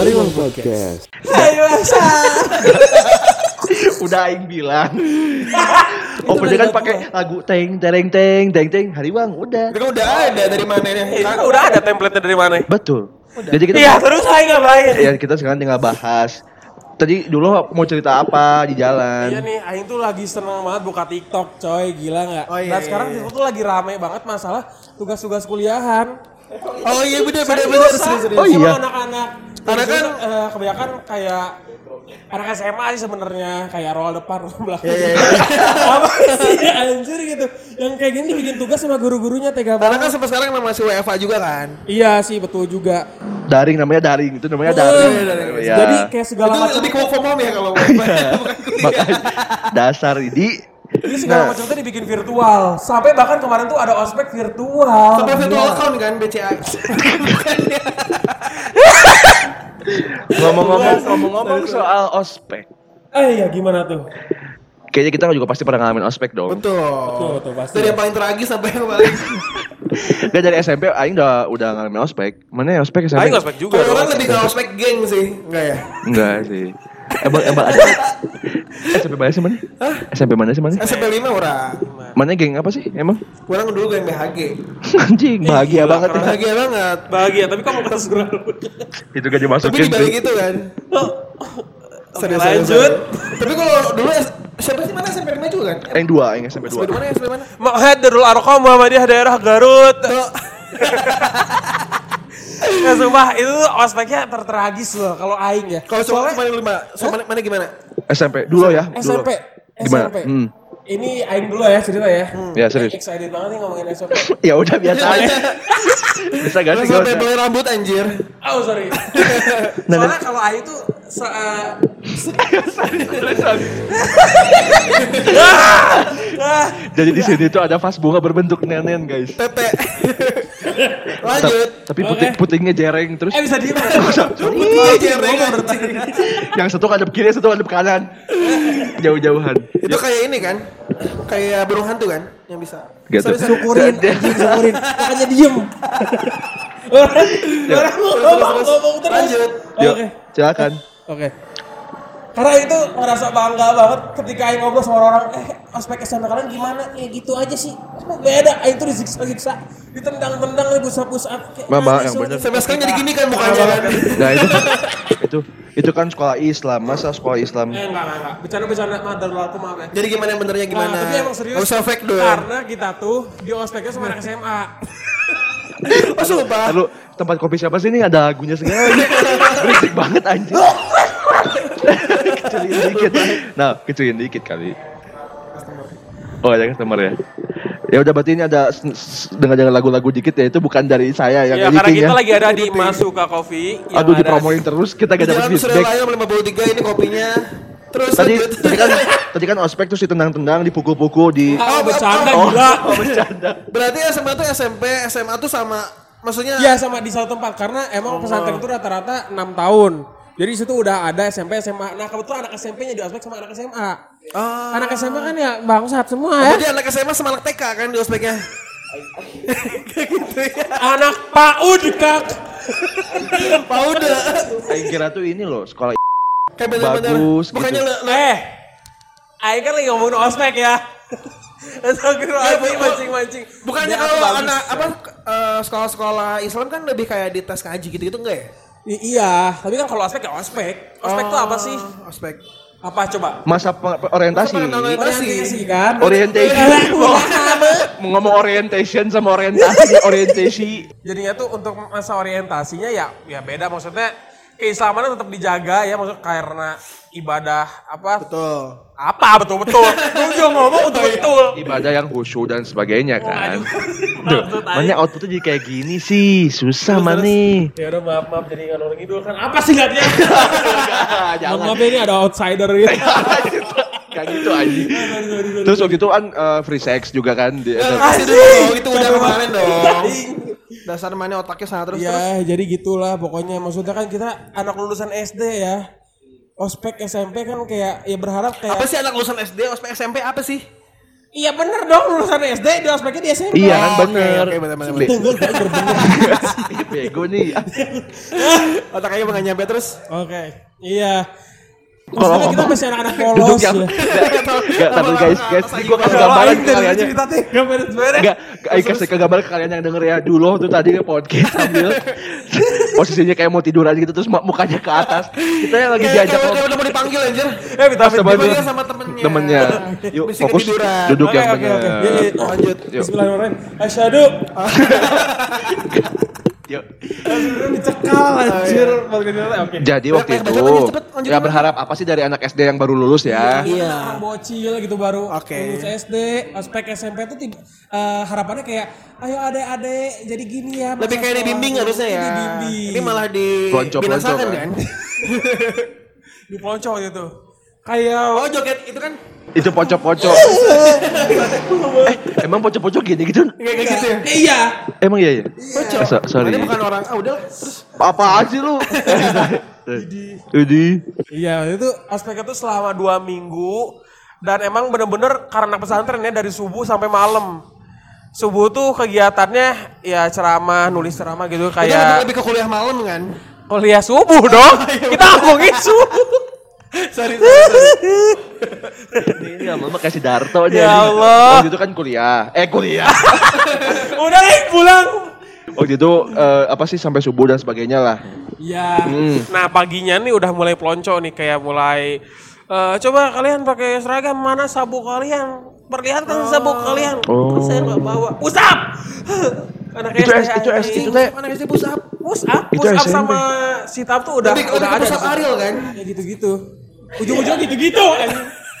Hariwang Podcast. Ayo Sa. Udah aing bilang. Opennya kan pakai lagu teng tereng teng teng teng Hariwang udah. Itu kan udah ada dari mana ya? Udah ada template dari mana? Betul. Jadi kita Iya, terus saya ngapain? ya kita sekarang tinggal bahas. Tadi dulu mau cerita apa di jalan? Iya nih, Aing tuh lagi seneng banget buka TikTok, coy, gila nggak? Oh, iya, Dan iya, sekarang iya. TikTok tuh lagi rame banget masalah tugas-tugas kuliahan. Oh iya bener bener bener Seriusan. serius serius. Oh, iya. Sama anak-anak. Karena kan- eh, kebanyakan kayak anak SMA sih sebenarnya kayak roll depan roll belakang. Iya, iya, iya. Apa sih anjir gitu. Yang kayak gini bikin tugas sama guru-gurunya tega Karena kan banget. sampai sekarang masih WFA juga kan. Iya sih betul juga. Daring namanya daring itu namanya daring. daring. Ya. Jadi kayak segala Itu macam lebih work from home ya kalau. Makanya dasar ini. Jadi segala Nah. macam tuh dibikin virtual. Sampai bahkan kemarin tuh ada ospek virtual. Sampai virtual account kan BCA. Ngomong-ngomong ngomong-ngomong soal ospek. Eh ya gimana tuh? Kayaknya kita juga pasti pernah ngalamin ospek dong. Betul. Betul, betul, pasti. Dari yang paling tragis sampai yang paling. Gak dari SMP Aing udah udah ngalamin ospek. Mana ya ospek SMP? Aing ospek juga Kalau orang lebih ke ospek geng sih, enggak ya? Enggak sih. Emang emang ada. SMP mana sih mana? SMP mana sih mana? SMP 5 orang. Mana geng apa sih emang? Kurang dulu geng BHG. Anjing bahagia gila, banget ya. Bahagia banget. Bahagia, tapi kamu kata segera Itu gak Tapi dimasukin dibalik tuh. itu kan. Oke, Serius, lanjut. Tapi kalau dulu S- siapa sih mana SMP 5 juga kan? Yang dua, yang SMP SMP dua. mana? SMP mana? Ma'had Darul Arqam Muhammadiyah daerah Garut. Ya sumpah itu ospeknya tertragis loh kalau aing ya. Kalau Soalnya mana lima? So, mana, mana gimana? SMP dulu ya. Dulu. SMP. Gimana? SMP. Hmm. Ini aing dulu ya cerita ya. Ya, serius. Excited banget nih ngomongin SMP. Ya udah biasa aja. Bisa gak sih? sampai boleh rambut anjir. Oh sorry. Nah, Soalnya nah. kalau aing tuh se eh, ah, Jadi di sini tuh ada vas bunga berbentuk nenen guys. Tete. Lanjut. Tapi puting putingnya jereng terus. eh bisa diem? Iya, jereng, yang satu kadep kiri, satu kadep kanan. Jauh-jauhan. Itu kayak ini kan? Kayak burung hantu kan? Yang bisa. Gitu. Syukurin anjing syukurin. Makanya diem. Orang orang ngomong ngomong terus. Lanjut. Yuk, Oke. silakan. Oke. Karena itu ngerasa bangga banget ketika Aing ngobrol sama orang, eh aspek SMP kalian gimana? Ya gitu aja sih. Beda, Aing tuh disiksa-siksa, ditendang-tendang, dibusa-busa. Mama, yang loh. bener. Sampai sekarang jadi gini kan mukanya kan? Nah itu itu itu kan sekolah Islam, masa sekolah Islam? Eh enggak, enggak, enggak. Bercanda-bercanda, maaf, dari aku maaf ya. Jadi gimana yang benernya gimana? Nah, tapi emang serius. Gak usah fake dong. Karena kita tuh di ospeknya sama anak SMA. Oh sumpah. Lalu tempat kopi siapa sih ini ada lagunya segala. Berisik banget anjir. Kecilin dikit. Nah, kecilin dikit kali. Oh, ada customer ya. Ya udah berarti ini ada s- dengar-dengar lagu-lagu dikit ya itu bukan dari saya yang Ya, karena kita ya. lagi ada di Masuka Coffee. Aduh ada- dipromoin terus kita Di gak dapat Jalan feedback. Layang 53 ini kopinya. Terus Tadi lanjut. tadi kan tadi kan ospek terus ditendang-tendang, dipukul-pukul di Ah, bercanda Oh, gila. oh, bercanda. Berarti SMA tuh SMP, SMA tuh sama maksudnya Iya sama di satu tempat karena emang pesantren itu rata-rata 6 tahun. Jadi situ udah ada SMP SMA. Nah kebetulan anak SMP-nya di ospek sama anak SMA. Ah. Anak SMA kan ya bangsat semua ya. Berarti anak SMA sama anak TK kan di ospeknya. Gitu ya. Anak PAUD kak. Pak udah. Aing kira tuh ini loh sekolah Kayak bener-bener. Bagus, Bukannya gitu. le, Eh, Aing kan lagi ngomongin ospek ya. Mancing-mancing. bukannya kalau anak apa eh, sekolah-sekolah Islam kan lebih kayak di tes kaji gitu-gitu enggak ya? I- iya, tapi kan kalau ospek ya ospek. Ospek tuh apa sih? Oh, Ospek. Apa coba? masa orientasi. Masa pengenalan Orientasi kan? Orientation. Ngomong orientation sama orientasi, orientasi. Jadinya tuh untuk masa orientasinya ya ya beda maksudnya keislamannya tetap dijaga ya maksud karena ibadah apa Betul. apa betul betul lu juga ngomong betul betul Ibadah yang khusyuk dan sebagainya kan. Duh, Aing. outputnya jadi kayak gini sih, susah mana. ya udah maaf maaf jadi ngalor ngidul kan apa sih liatnya Jangan. maaf ini ada outsider gitu Kayak gitu aja. Terus waktu itu kan eh, free sex juga kan di kasih dulu dong, itu udah kemarin dong. Dasar mana otaknya sana terus terus. ya jadi gitulah pokoknya maksudnya kan kita anak lulusan SD ya ospek SMP kan kayak ya berharap kayak Apa sih anak lulusan SD, ospek SMP apa sih? Iya bener dong lulusan SD di ospeknya di SMP. Iya kan Oke, bener. oke, bener, bener, Be- bener. Bego nih. Otaknya nggak nyampe terus. Oke. Iya. Kalau Maksudnya kita masih anak-anak Duduk polos yang ya. Enggak, tapi guys, guys, gua kasih gambaran ke kalian. Gak beres-beres. Enggak, Aing kasih ke gambar ke kalian yang denger ya. Dulu tuh tadi podcast sambil posisinya kayak mau tidur aja gitu terus mu- mukanya ke atas. Kita yang lagi diajak udah mau dipanggil anjir. Eh, minta Sama Dipanggil dia. sama temennya. Temennya. Yuk, fokus duduk yang oke, benar. Iya, iya. Lanjut. Bismillahirrahmanirrahim. Asyhadu. Yuk. Dicekal anjir. Oke. Jadi waktu Baca, itu ya berharap apa sih dari anak SD yang baru lulus ya? Iya. Anak bocil gitu baru Oke. lulus SD, aspek SMP tuh tiba- eh, harapannya kayak ayo adek-adek jadi gini ya. Lebih kayak dibimbing sekolah." harusnya ya. Dibimbing. Ini malah di binasakan kan. kan. di pelonco gitu. Kayak Oh joget itu kan Itu pocok-pocok. eh, emang pocok-pocok gini gitu? kayak kayak gitu ya. Eh, iya. Emang iya ya? Pocok. So- sorry. Ini bukan orang. Ah udah terus. Apaan sih lu? Jadi. Iya, itu aspek itu selama dua minggu dan emang bener-bener karena pesantren ya dari subuh sampai malam. Subuh tuh kegiatannya ya ceramah, nulis ceramah gitu Itu kayak lebih ke kuliah malam kan. kuliah subuh dong. Kita ngomongin subuh. Sorry, sorry, sorry. Ini ya mama kasih Darto aja. Ya Allah. Waktu itu kan kuliah. Eh kuliah. Udah nih pulang. Waktu itu eh, apa sih sampai subuh dan sebagainya lah. Ya. Hmm. Nah paginya nih udah mulai pelonco nih kayak mulai eh, coba kalian pakai seragam mana sabuk kalian perlihatkan sabuk kalian. Oh. Terus saya nggak bawa. Usap. Anak Itu SD S- itu S- anjing. itu teh Mana SD push up? Push up, Itu push up SMP. sama sit up tuh udah Lebih udah ada. push up di situ. Ariel kan. Ya gitu-gitu. Ujung-ujung gitu-gitu.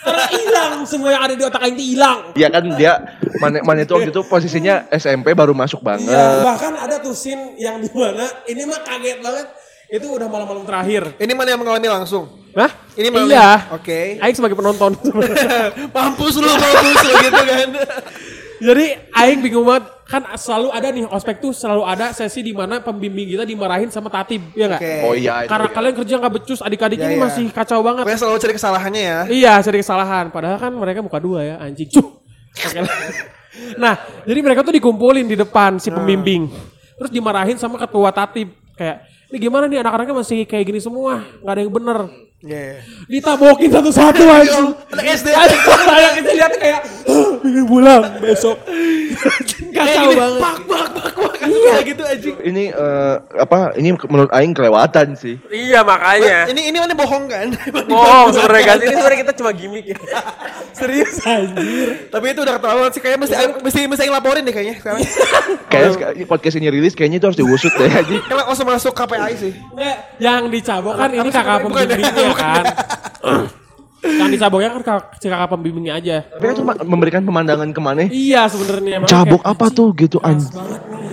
Karena hilang semua yang ada di otak tuh hilang. Ya kan dia mana mana itu waktu itu posisinya SMP baru masuk banget. Iya, bahkan ada tuh scene yang di mana ini mah kaget banget. Itu udah malam-malam terakhir. Ini mana yang mengalami langsung? Hah? Ini malam- iya. Oke. Aing sebagai penonton. Mampus lu, mampus lu gitu kan. Jadi Aing bingung banget kan selalu ada nih ospek tuh selalu ada sesi di mana pembimbing kita dimarahin sama tatib ya nggak? Oke. Oh iya. Karena ya. kalian kerja nggak becus adik-adik Ya, ini ya. masih kacau banget. Pokoknya selalu cari kesalahannya ya. Iya, cari kesalahan. Padahal kan mereka muka dua ya, anjing. Cuh. Nah, jadi mereka tuh dikumpulin di depan si pembimbing. Terus dimarahin sama ketua tatib. Kayak, ini gimana nih anak-anaknya masih kayak gini semua. Gak ada yang bener. Iya. Ditabokin satu-satu anjing. Anak SD. Saya kita lihat kayak, pengen pulang besok. Kacau banget. Bak bak bak bak. Iya gitu anjing. Ini eh, apa? Ini menurut Aing kelewatan sih. Iya makanya. Ini ini mana bohong kan? Oh, sebenarnya guys, ini sebenarnya kita cuma gimmick ya. Serius anjir. Tapi itu udah ketahuan sih kayaknya mesti mesti mesti yang laporin deh kayaknya sekarang. Kayaknya ini podcast ini rilis kayaknya itu harus diusut deh aja. Kalau langsung masuk KPI sih. Yang dicabok kan ini kakak pembimbingnya bukan. kan. yang dicaboknya kan si kakak pembimbingnya aja. Tapi kan cuma memberikan pemandangan ke mana? Iya sebenarnya. Cabok apa tuh gitu an?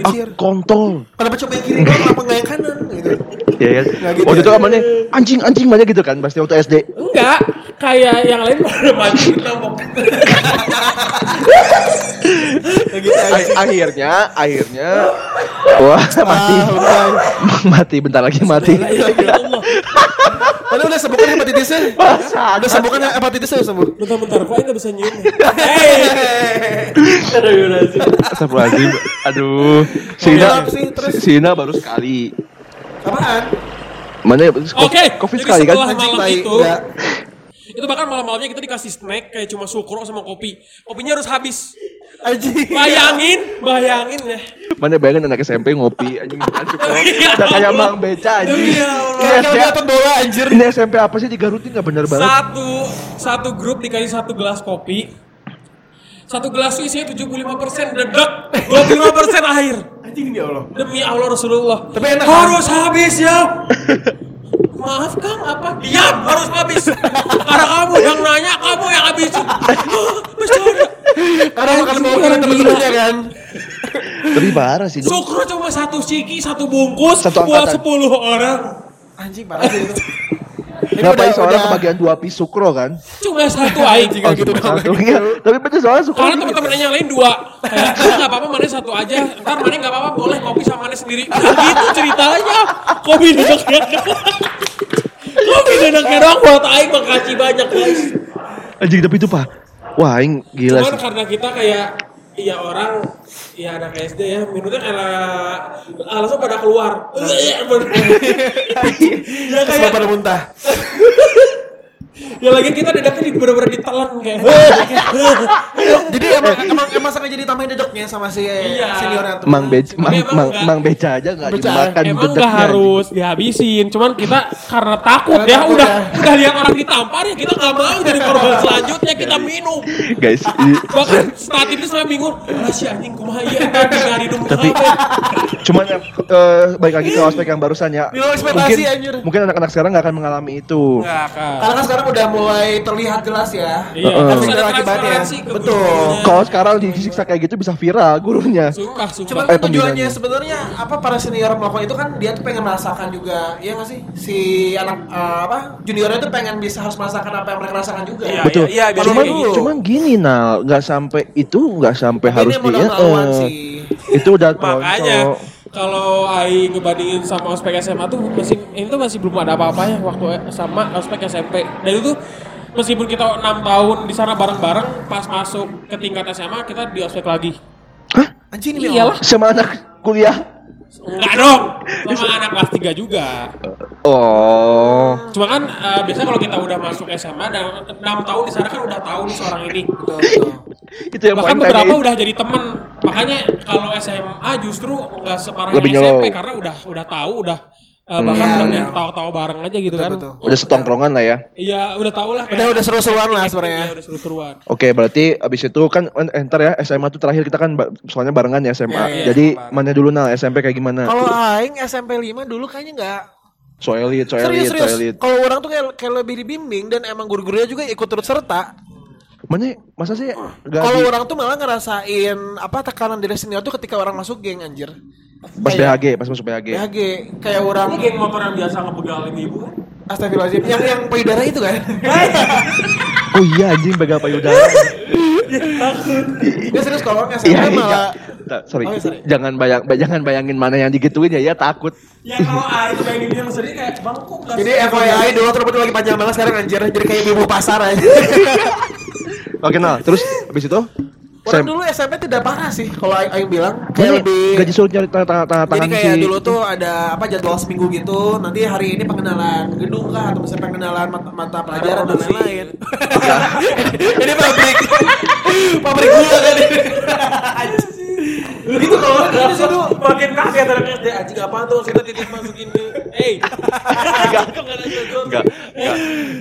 Ah, kontol. Kenapa coba yang kiri doang, kenapa nggak yang kanan gitu. Ya kan? Nggak gitu Waktu ya? itu amannya anjing anjing banyak gitu kan pasti waktu SD. Enggak, kayak yang lain pada maju akhirnya akhirnya wah mati mati bentar lagi mati. Ya Allah. Mana udah sembuhkan hepatitisnya? Udah sembuhkan hepatitisnya udah sembuh. Bentar-bentar, kok nggak bisa nyium? Hei. Astagfirullahaladzim. Aduh. Sina. Sina baru sekali. Apaan? Mana ya? Oke, jadi sekali kan? malam baik. itu, Enggak. itu bahkan malam-malamnya kita dikasih snack kayak cuma sukro sama kopi. Kopinya harus habis. Anjing. Bayangin, bayangin ya. Mana bayangin anak SMP ngopi anjing bukan cukup. Udah kayak Mang Beca anjing. Allah. Kayak bola anjir. ini SMP apa sih di Garut ini nggak bener banget. Satu satu grup dikasih satu gelas kopi. Satu gelas itu isinya 75% dedek, 25% air. Anjing ya Allah. Demi Allah Rasulullah. Tapi enak, kan? harus habis ya. Maaf Kang, apa? Diam, harus habis. Karena kamu yang nanya, kamu yang ada. Karena makan orang temen-temennya kan. Tapi parah sih. Sukro cuma satu ciki, satu bungkus Satu buat. 10 orang. Anjing parah sih itu. Ini Ngapain udah- seorang udah- kebagian dua piece sukro kan? Cuma satu aing. Kalau gitu satu. Iya, Tapi bener soalnya sukro. Karena teman-teman yang lain dua. Kayak, "Ah, nggak apa-apa, mana satu aja. Ntar mana nggak apa-apa, boleh kopi sama mana sendiri. Nah, gitu ceritanya. Kopi doang. Kopi dedeknya doang buat Aing makasih banyak guys. Anjing tapi itu pak. Wah, aing gila Cuman sih. karena kita kayak Iya orang ya anak SD ya minumnya karena alasan pada keluar. ya Terus kayak pada muntah. ya lagi kita dedeknya di bener-bener ditelan kayak. Jadi emang emang emang sengaja ditambahin dedeknya sama si Iya. seniornya tuh. Mang Beca, Mang, Mang, enggak. Mang Beca aja nggak dimakan Emang dedeknya, nggak harus dihabisin, cuman kita karena takut ya udah ya. udah lihat orang ditampar ya kita nggak mau jadi korban selanjutnya kita minum. Guys, Bahkan saat itu saya bingung, si anjing kumaha minum Tapi- cuman yang eh, balik lagi ke aspek yang barusan ya. Mungkin anjir. mungkin anak-anak sekarang nggak akan mengalami itu. Karena sekarang udah mulai terlihat jelas ya. Iya, ada Ada akibatnya. ke Betul. Kalau sekarang disiksa kayak gitu bisa viral gurunya. Sumpah, sumpah. Cuman Eh, kan tujuannya sebenarnya apa para senior melakukan itu kan dia tuh pengen merasakan juga, iya nggak sih? Si anak eh, apa juniornya tuh pengen bisa harus merasakan apa yang mereka rasakan juga. Iya, Betul. iya, iya, cuman, biasanya gitu. cuman gini Nal, nggak sampai itu nggak sampai harus ini di modal ketahuan eh, sih. itu udah Makanya. Kalau Ai ngebandingin sama ospek SMA tuh masih ini tuh masih belum ada apa-apanya waktu sama ospek SMP. Dan itu tuh meskipun kita enam tahun di sana bareng-bareng pas masuk ke tingkat SMA kita di ospek lagi. Hah? Anjing ini Iyalah. Sama anak kuliah? Enggak dong. Sama anak kelas 3 juga. Oh. Cuma kan eh, biasanya kalau kita udah masuk SMA dan 6 tahun di sana kan udah tahu nih seorang ini. Itu yang Bahkan beberapa udah jadi temen. Makanya kalau SMA justru nggak separah Lebih SMP karena udah udah tahu udah eh, bahkan Iya, udah iya. tahu-tahu bareng aja gitu kan. betul. Udah setongkrongan lah ya. Iya, udah tahu lah. Udah udah seru-seruan lah sebenarnya. Iya, udah seru-seruan. Oke, berarti abis itu kan eh, ntar ya SMA tuh terakhir kita kan soalnya barengan ya SMA. Iya, iya, Jadi mana dulu Nal SMP kayak gimana? Kalau aing SMP 5 dulu kayaknya enggak So elit, so serius elit, so elit. Kalau orang tuh kayak, kayak lebih dibimbing dan emang guru-gurunya juga ikut turut serta. Mana masa sih Kalau orang tuh malah ngerasain apa tekanan dari senior tuh ketika orang masuk geng anjir. pas kayak- BHG, pas masuk BHG. BHG kayak orang Ini geng motor yang biasa ngebegal ibu kan? Astagfirullahaladzim yang yang payudara itu kan. Oh iya anjing begal payudara. Dia serius kalau orang SMP Iya, iya. malah Ta- sorry. Oh, iya, sorry. Jangan bayang ba- jangan bayangin mana yang digituin ya, ya takut. Ya kalau A itu dibilang sendiri kayak bangku nggak Jadi? FYI dulu rambut lagi panjang banget sekarang anjir jadi kayak ibu pasar aja. Oke, nah, terus habis itu? Orang dulu SMP tidak parah sih kalau Aing Aing bilang. Kayak lebih gaji suruh nyari tanda Jadi tangan kayak si dulu tuh ada apa jadwal seminggu gitu. Nanti hari ini pengenalan gedung kah? Atau misalnya pengenalan mata, mata pelajaran dan lain-lain. ini pabrik. Pabrik gula kan ini. Itu kalau orang gitu sih tuh. makin kaget anak SD anjing apaan tuh? Kita titip masukin ke hey Enggak. Enggak.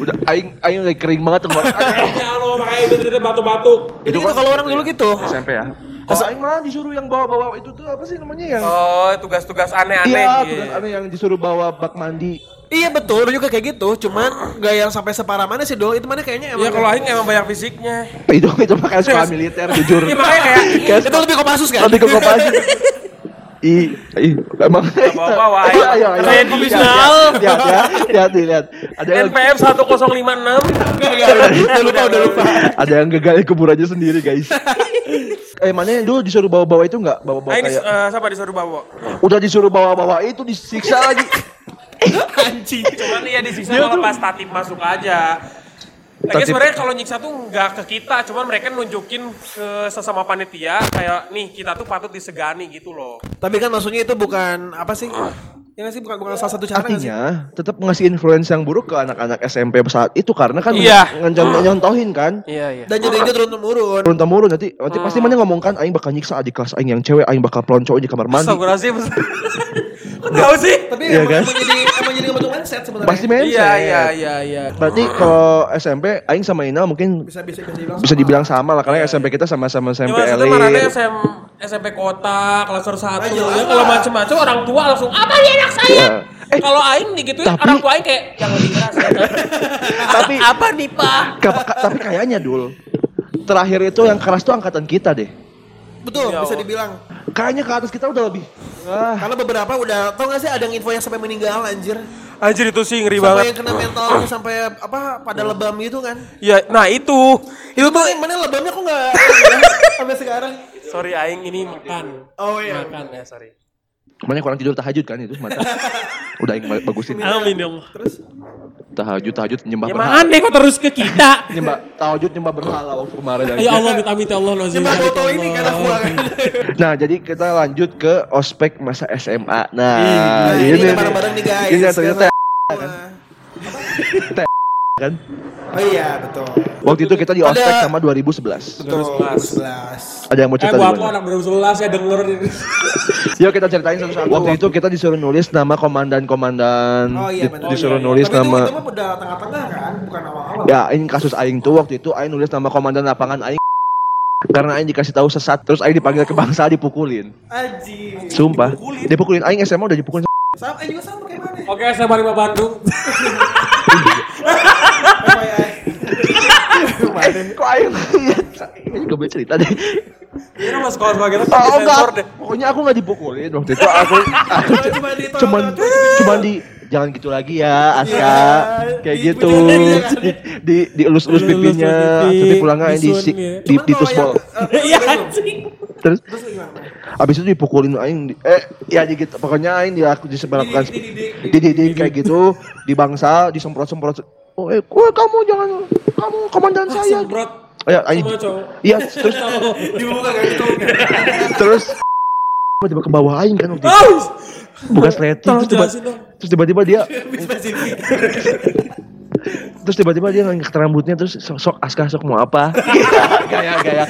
Udah aing aing lagi kering banget tuh. ya lo makanya itu batu-batu Itu kalau orang dulu gitu. SMP ya. Kalau aing malah disuruh yang bawa-bawa itu tuh apa sih namanya yang oh tugas-tugas aneh-aneh Iya, tugas aneh yang disuruh bawa bak mandi. Iya betul, dulu juga kayak gitu. Cuman gak yang sampai separah mana sih dulu. Itu mana kayaknya emang. ya kalau Aing emang banyak fisiknya Itu itu makanya sekolah militer jujur. Iya makanya kayak itu lebih kopassus kan? Lebih ke. Ih, ih, emang bawa-bawa, Ayo, ayo. ayo, ayo. Kayak di Wisnal. Lihat, ya, lihat, lihat. Ada yang NPM 1056 Udah lupa, udah lupa. ada yang gagal kuburannya sendiri, guys. eh, mana yang dulu disuruh bawa-bawa itu enggak? Bawa-bawa kayak eh, siapa disuruh bawa udah disuruh bawa-bawa itu disiksa lagi. Anjing. cuman iya disiksa kalau pas tatip masuk aja Tatip- sebenarnya kalau nyiksa tuh nggak ke kita, cuman mereka nunjukin ke sesama panitia kayak nih kita tuh patut disegani gitu loh. Tapi kan maksudnya itu bukan apa sih? Ya nggak sih bukan bukan salah satu cara? Artinya tetap ngasih influence yang buruk ke anak-anak SMP saat itu karena kan Iya. ngencon- nyontohin kan. Iya iya. Dan jadinya turun temurun. Turun temurun nanti nanti pasti mana ngomong kan aing bakal nyiksa adik kelas aing yang cewek aing bakal peloncoin di kamar mandi. Kok tahu sih? Tapi Iya emang, kan? emang jadi emang jadi ngebentuk mindset sebenarnya. Pasti mindset. Iya iya iya iya. Berarti kalau SMP aing sama Ina mungkin bisa bisa bisa dibilang. bisa dibilang sama lah karena SMP kita sama-sama Ya, SMP maksudnya mana elit. SM, SMP kota, kelas 1 Ah, jelas ya kalau macem-macem orang tua langsung apa dia anak saya? Iya. Eh, kalau aing digituin tapi- orang tua aing kayak yang lebih keras ya. Tapi- apa nih, Pak? Tapi kayaknya dul terakhir itu yang keras tuh angkatan kita deh. Betul, Ya bisa Allah. dibilang. Kayaknya ke atas kita udah lebih. Ah, Karena beberapa udah tau gak sih ada yang info yang sampai meninggal anjir. Anjir itu sih ngeri Sampai banget. yang kena mental sampai apa pada lebam gitu kan. Ya, nah itu. Itu tuh Mana mana lebamnya kok nggak sampai sekarang? sorry aing ini makan. Oh iya. Makan ya, sorry. Kemarin kurang tidur tahajud kan itu mata. Udah yang bagusin. Amin ya Allah. Tahajud tahajud nyembah Ya berhala. mana kok terus ke kita? Nyembah tahajud nyembah berhala waktu kemarin. Ya Allah minta minta Allah nazim. Nyembah botol ini kan aku kan. Nah, jadi kita lanjut ke ospek masa SMA. Nah, Nah, ini kita bareng-bareng nih guys. Ini ternyata kan. Oh iya, betul. Waktu itu kita di Ada- ospek sama 2011. Betul. 2011. Ada yang mau Eh cerita buat lo duluan? anak 2011 ya denger ini. Yuk kita ceritain satu-satu. Waktu itu kita disuruh nulis nama komandan-komandan. Oh iya, Di- benar. disuruh Oh, iya, nulis Tapi itu, nama. itu mah udah tengah-tengah kan, bukan awal-awal. Ya, ini kasus aing tuh waktu itu aing nulis nama komandan lapangan aing karena aing dikasih tahu sesat terus aing dipanggil ke bangsa dipukulin. Aji. Sumpah. Dipukulin aing SMA udah dipukulin. Sama, eh juga sama kayak mana? Oke, saya Lima Bandung. Eh, kok aing Ini gue boleh cerita deh. Ini nama sekolah-sekolah kita Oh, enggak. deh. Pokoknya aku enggak dipukulin waktu itu. Aku aku Cuma- ditolong, cuman cuma- cuman di jangan gitu lagi ya, Aska. Iya, Kayak di- gitu. di- Di di dielus-elus pipinya, pipi, tapi pulangnya di disun, si, ya. di di yang- eh, Iya. Terus Terus gimana? abis itu dipukulin aing di, eh ya di gitu pokoknya aing dilaku disebarkan Dididik, dididik kayak gitu di bangsa disemprot-semprot oh eh kue kamu jangan kamu komandan saya. Semprot. oh, ya iya terus. Dibuka kan itu. terus. Tiba ke bawah aing kan waktu itu Oh, bukan sleting terus tiba terus tiba-tiba dia terus tiba-tiba dia ngangkat rambutnya terus sok, sok aska sok mau apa gaya gaya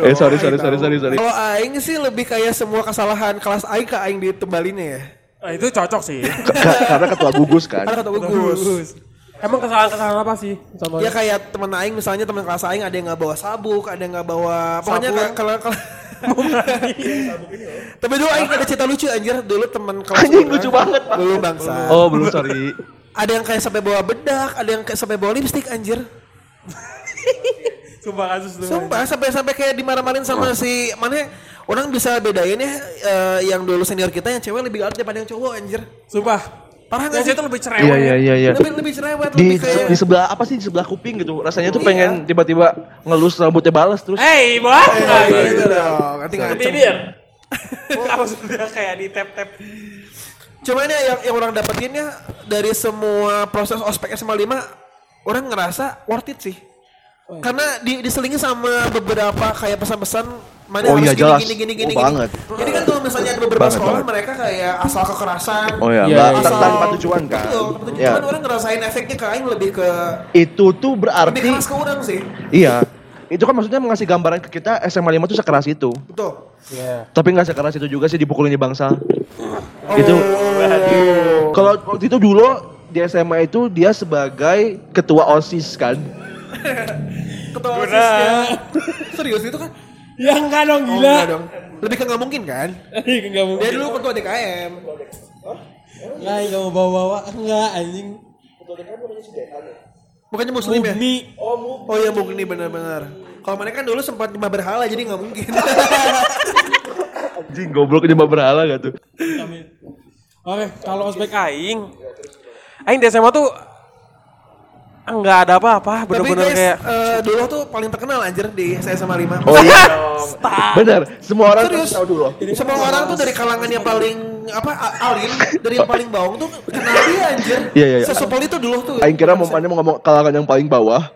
eh sorry sorry sorry sorry sorry Kalau Aing sih lebih kayak semua kesalahan kelas Aing ke Aing ditembalinnya ya. Nah, itu cocok sih. Ka- karena ketua gugus kan Karena kata Gugus. Emang kesalahan-kesalahan apa sih? Sama Ya kayak temen Aing misalnya temen kelas Aing ada yang nggak bawa sabuk, ada yang nggak bawa pokoknya kalau kalau Tapi dulu Aing ada cerita lucu anjir dulu temen kelas Anjing, lucu banget, Pak. Dulu bangsa. oh belum sorry Ada yang kayak sampai bawa bedak, ada yang kayak sampai bawa lipstick anjir. Sumpah kasus tuh. Sumpah sampai sampai kayak dimarah-marahin sama si mana orang bisa bedain ya eh, yang dulu senior kita yang cewek lebih galak daripada yang cowok anjir. Sumpah. Parah Yang sih? itu lebih cerewet. iya iya iya iya Lebih lebih cerewet, di lebih kayak di sebelah apa sih di sebelah kuping gitu rasanya tuh Iya. pengen tiba-tiba ngelus rambutnya balas terus Hey, bos. Eh, gitu dong. Nanti ngancem. Bibir. Apa sudah kayak di tap-tap. Cuman ya yang, yang orang dapetinnya dari semua proses ospek SMA 5 orang ngerasa worth it sih. Karena di, diselingi sama beberapa kayak pesan-pesan mana Oh harus iya, gini, jelas. gini gini Oh, gini banget. Jadi kan kalau misalnya ada beberapa Banget, sekolah banget. mereka kayak asal kekerasan. oh ya Iya, iya. tan- tanpa tujuan kan Betul, tanpa tujuan. ya orang ngerasain efeknya ke aing lebih ke itu tuh lebih berarti keras ke orang sih. iya itu kan maksudnya mengasih gambaran ke kita SMA 5 tuh sekeras itu Betul. Iya. tapi nggak sekeras itu juga sih dipukulin di bangsa Oh. Gitu. kalau waktu itu dulu di SMA itu dia sebagai ketua osis kan Ketua. OSIS-nya. Serius itu kan? Ya enggak dong Oh, gila. enggak dong. Lebih ke nggak mungkin kan? Enggak mungkin. Dia dulu ketua DKM. Enggak, enggak mau bawa-bawa. Enggak, anjing. Bukannya muslim ya? Mugni. Oh iya Mugni benar-benar. Kalau mana kan dulu sempat nyembah berhala jadi nggak mungkin. anjing goblok nyembah berhala gak tuh Oke, kalau ospek aing. Aing di SMA tuh enggak ada apa-apa, Tapi bener-bener guys, kayak eh, dulu tuh paling terkenal anjir di SMA 5. oh iya bener semua orang Serius? tuh tahu dulu Semua orang tuh dari kalangan yang paling apa a- alim, dari yang paling bawang tuh kenal dia anjir. Iya, iya, iya. Sesopol itu dulu tuh. Aing kira mau mau ngomong kalangan yang paling bawah.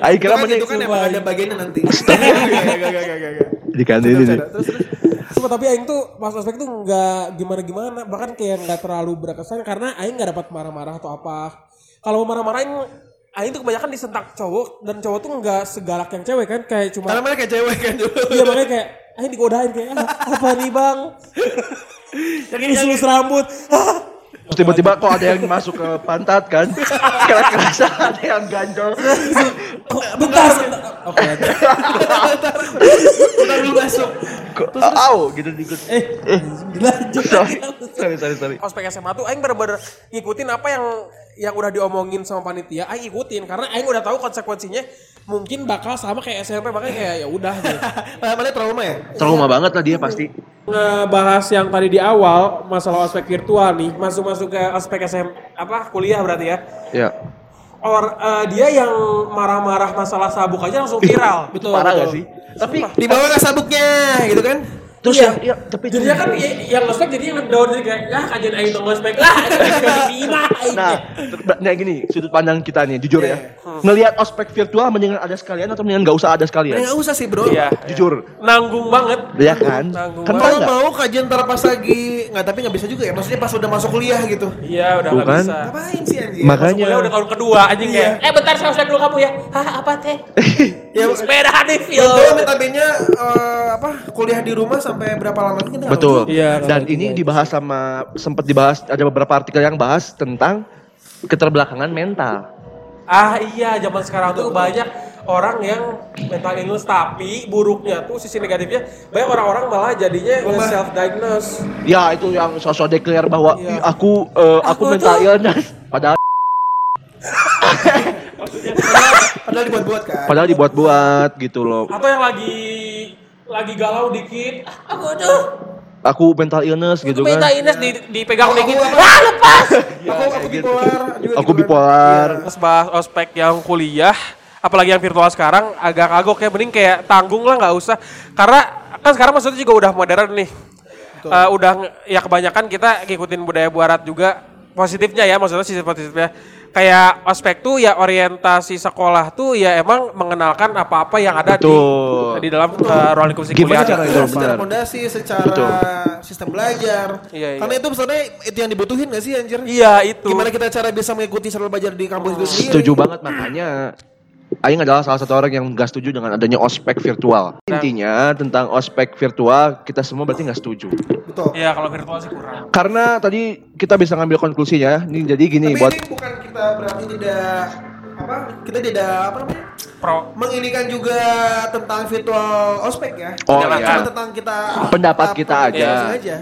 Aing kira Kan mana itu kan emang ada bagiannya nanti. di kantin ini. Terus terus. Sumpah, tapi Aing tuh pas ospek tuh nggak gimana-gimana, bahkan kayak nggak terlalu berkesan karena Aing nggak dapat marah-marah atau apa. Kalau mau marah-marahin, Aing tuh kebanyakan disentak cowok dan cowok tuh nggak segalak yang cewek kan, kayak cuma Karena mana kayak cewek kan dulu. iya makanya kayak Aing digodain kayak "Ah, apa nih bang? Lus-lus rambut. Terus tiba-tiba kok ada yang masuk ke pantat kan? Karena kerasa ada yang ganjol. bentar, bentar. Oke. Kita dulu masuk. Kok au gitu dikit. Eh, dilanjut. Sorry, sorry, sorry, sorry. Ospek SMA tuh Aing bener-bener ngikutin apa yang yang udah diomongin sama panitia, Aing ikutin karena Aing udah tahu konsekuensinya mungkin bakal sama kayak SMP makanya kayak ya udah gitu. Mana trauma ya? Trauma banget lah dia pasti. Ngebahas yang tadi di awal masalah ospek virtual nih, masuk-masuk ke ospek SM apa kuliah berarti ya. Ya. Or eh, dia yang marah-marah masalah sabuk aja langsung viral. Parah gak sih? Tapi di bawah sabuknya gitu kan? Terus Iya. yang ya, tapi Jadinya kan y- yang ngospek jadi yang down jadi kayak ah kajian aing dong ngospek lah. Bina aing. Nah, nah gini, sudut pandang kita nih, jujur ya. Ngelihat ospek virtual mendingan ada sekalian atau mendingan nggak usah ada sekalian? Nggak usah sih bro. Iya. Jujur. Nanggung banget. Ya kan? Nanggung Kan. Kalau mau kajian ntar pas lagi nggak tapi nggak bisa juga ya. Maksudnya pas udah masuk kuliah gitu. Iya udah nggak kan? bisa. Ngapain sih anjing? Makanya Kuliah udah tahun kedua anjing Iya. kayak. Eh bentar saya ospek dulu kamu ya. Hah apa teh? Ya Sepeda nih Betul, film. notabene eh, apa kuliah di rumah sampai berapa lama lagi kita Betul. Iya, Dan ini juga. dibahas sama sempat dibahas ada beberapa artikel yang bahas tentang keterbelakangan mental. Ah iya zaman sekarang tuh banyak orang yang mental illness tapi buruknya tuh sisi negatifnya banyak orang-orang malah jadinya self diagnose. Ya itu yang sosok declare bahwa Iya. "Ih, aku eh, aku, Aku mental tuh- illness. Padahal Padahal dibuat-buat kan. padahal dibuat-buat gitu loh. Atau yang lagi lagi galau dikit, "Ah, aku tuh Aku mental illness gitu minta kan. Ines di, dipegang Aku- dikit. aku? Wah lepas. aku aku bipolar. juga Aku bipolar. Pas bahas ospek yang kuliah, apalagi yang virtual sekarang agak kagok ya mending kayak tanggung lah nggak usah. Karena kan sekarang maksudnya juga udah modern nih. Eh, udah ya kebanyakan kita ngikutin budaya barat juga positifnya ya maksudnya sisi positifnya kayak ospek tuh ya orientasi sekolah tuh ya emang mengenalkan apa-apa yang ada di Betul. di dalam uh, ruang lingkup Gimana kuliah. cara itu? Secara, fondasi, secara Betul. sistem belajar. Iya, iya. Karena itu sebenarnya itu yang dibutuhin gak sih anjir? Iya itu. Gimana kita cara bisa mengikuti cara belajar di kampus itu sendiri? Setuju banget makanya Aing adalah salah satu orang yang gak setuju dengan adanya ospek virtual. Intinya tentang ospek virtual kita semua berarti gak setuju. Betul. Iya kalau virtual sih kurang. Karena tadi kita bisa ngambil konklusinya. Ini jadi gini Tapi buat ini bukan kita berarti tidak apa kita tidak apa namanya Pro. menginikan juga tentang virtual ospek ya. Oh, Cuma iya. tentang kita Pendapat apa- kita aja. iya, aja.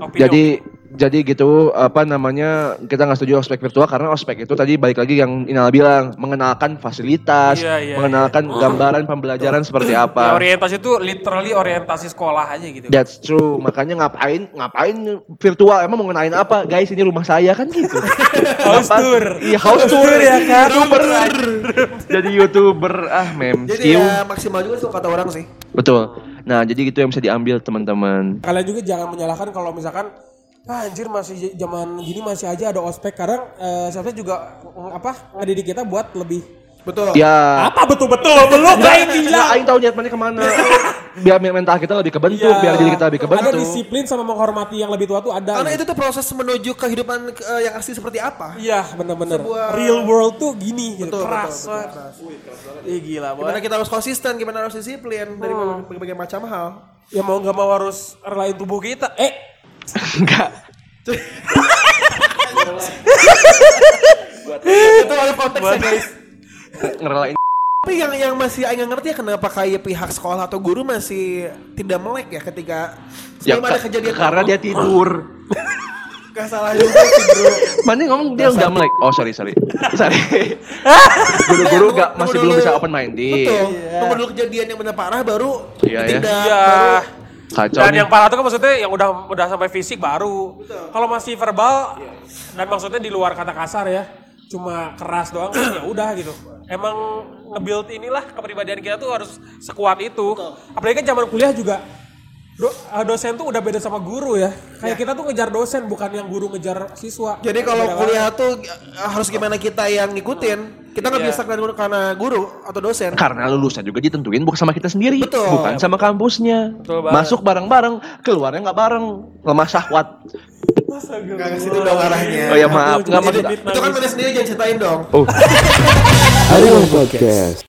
Opini, jadi jadi gitu apa namanya kita nggak setuju ospek virtual karena ospek itu tadi balik lagi yang Inal bilang mengenalkan fasilitas, Iya, iya, mengenalkan gambaran pembelajaran seperti Ya, apa. orientasi itu literally orientasi sekolah aja gitu. That's true. Makanya ngapain ngapain virtual? Emang mau ngenain apa? Guys, ini rumah saya kan gitu. House tour. Iya, house tour ya kan. Youtuber. Jadi YouTuber ah mem. Jadi Skill. ya maksimal juga tuh kata orang sih. Betul. Nah, jadi gitu yang bisa diambil teman-teman. Kalian juga jangan menyalahkan kalau misalkan ah, anjir masih zaman gini masih aja ada ospek kadang eh, siapa juga apa ngedidik kita buat lebih Betul. Ya. apa betul-betul belum kayak gila Nah, Aing tahu niat mana ke mana. biar mental kita lebih kebentuk, biar diri kita lebih Iya. ada kebentuk. disiplin sama menghormati yang lebih tua tuh ada Karena gitu. itu tuh proses menuju kehidupan eh, yang asli seperti apa. iya bener-bener Sebuah- real world tuh gini gitu Betul, keras betul, betul, keras. Ih gila Gimana boy kita harus konsisten, gimana harus disiplin dari Hmm. berbagai macam hal. ya mau nggak mau harus relain tubuh kita eh Enggak. itu ada konteksnya guys. Ngerelain Tapi yang yang masih agak ngerti ya kenapa kayak pihak sekolah atau guru masih tidak melek ya ketika ya, sebelum ada kejadian karena dia tidur. Gak salah juga sih bro. Mana ngomong dia nggak melek. Oh sorry sorry. sorry. Guru-guru nggak tunggu masih belum bisa open minded. Betul. Tunggu dulu kejadian yang benar parah baru Iya, ya. ditindak, iya Kacau Dan nih. yang parah tuh kan maksudnya yang udah udah sampai fisik baru. Kalau masih verbal dan maksudnya di luar kata kasar ya, cuma keras doang kan ya udah gitu. Emang nge-build inilah kepribadian kita tuh harus sekuat itu. Apalagi kan zaman kuliah juga do- eh, dosen tuh udah beda sama guru ya. Kayak kita tuh ngejar dosen bukan yang guru ngejar siswa. Jadi kalau kuliah tuh eh, harus gimana kita yang ngikutin. Kita nggak Iya. bisa karena karena guru atau dosen. Karena lulusan juga ditentuin bukan sama kita sendiri, Betul. bukan sama kampusnya. Betul banget. Masuk bareng-bareng, keluarnya nggak bareng, lemah syahwat. Gak ke situ dong arahnya. Oh ya maaf, nggak maksud. Itu kan mana sendiri jangan ceritain dong. Oh. Ariel Podcast.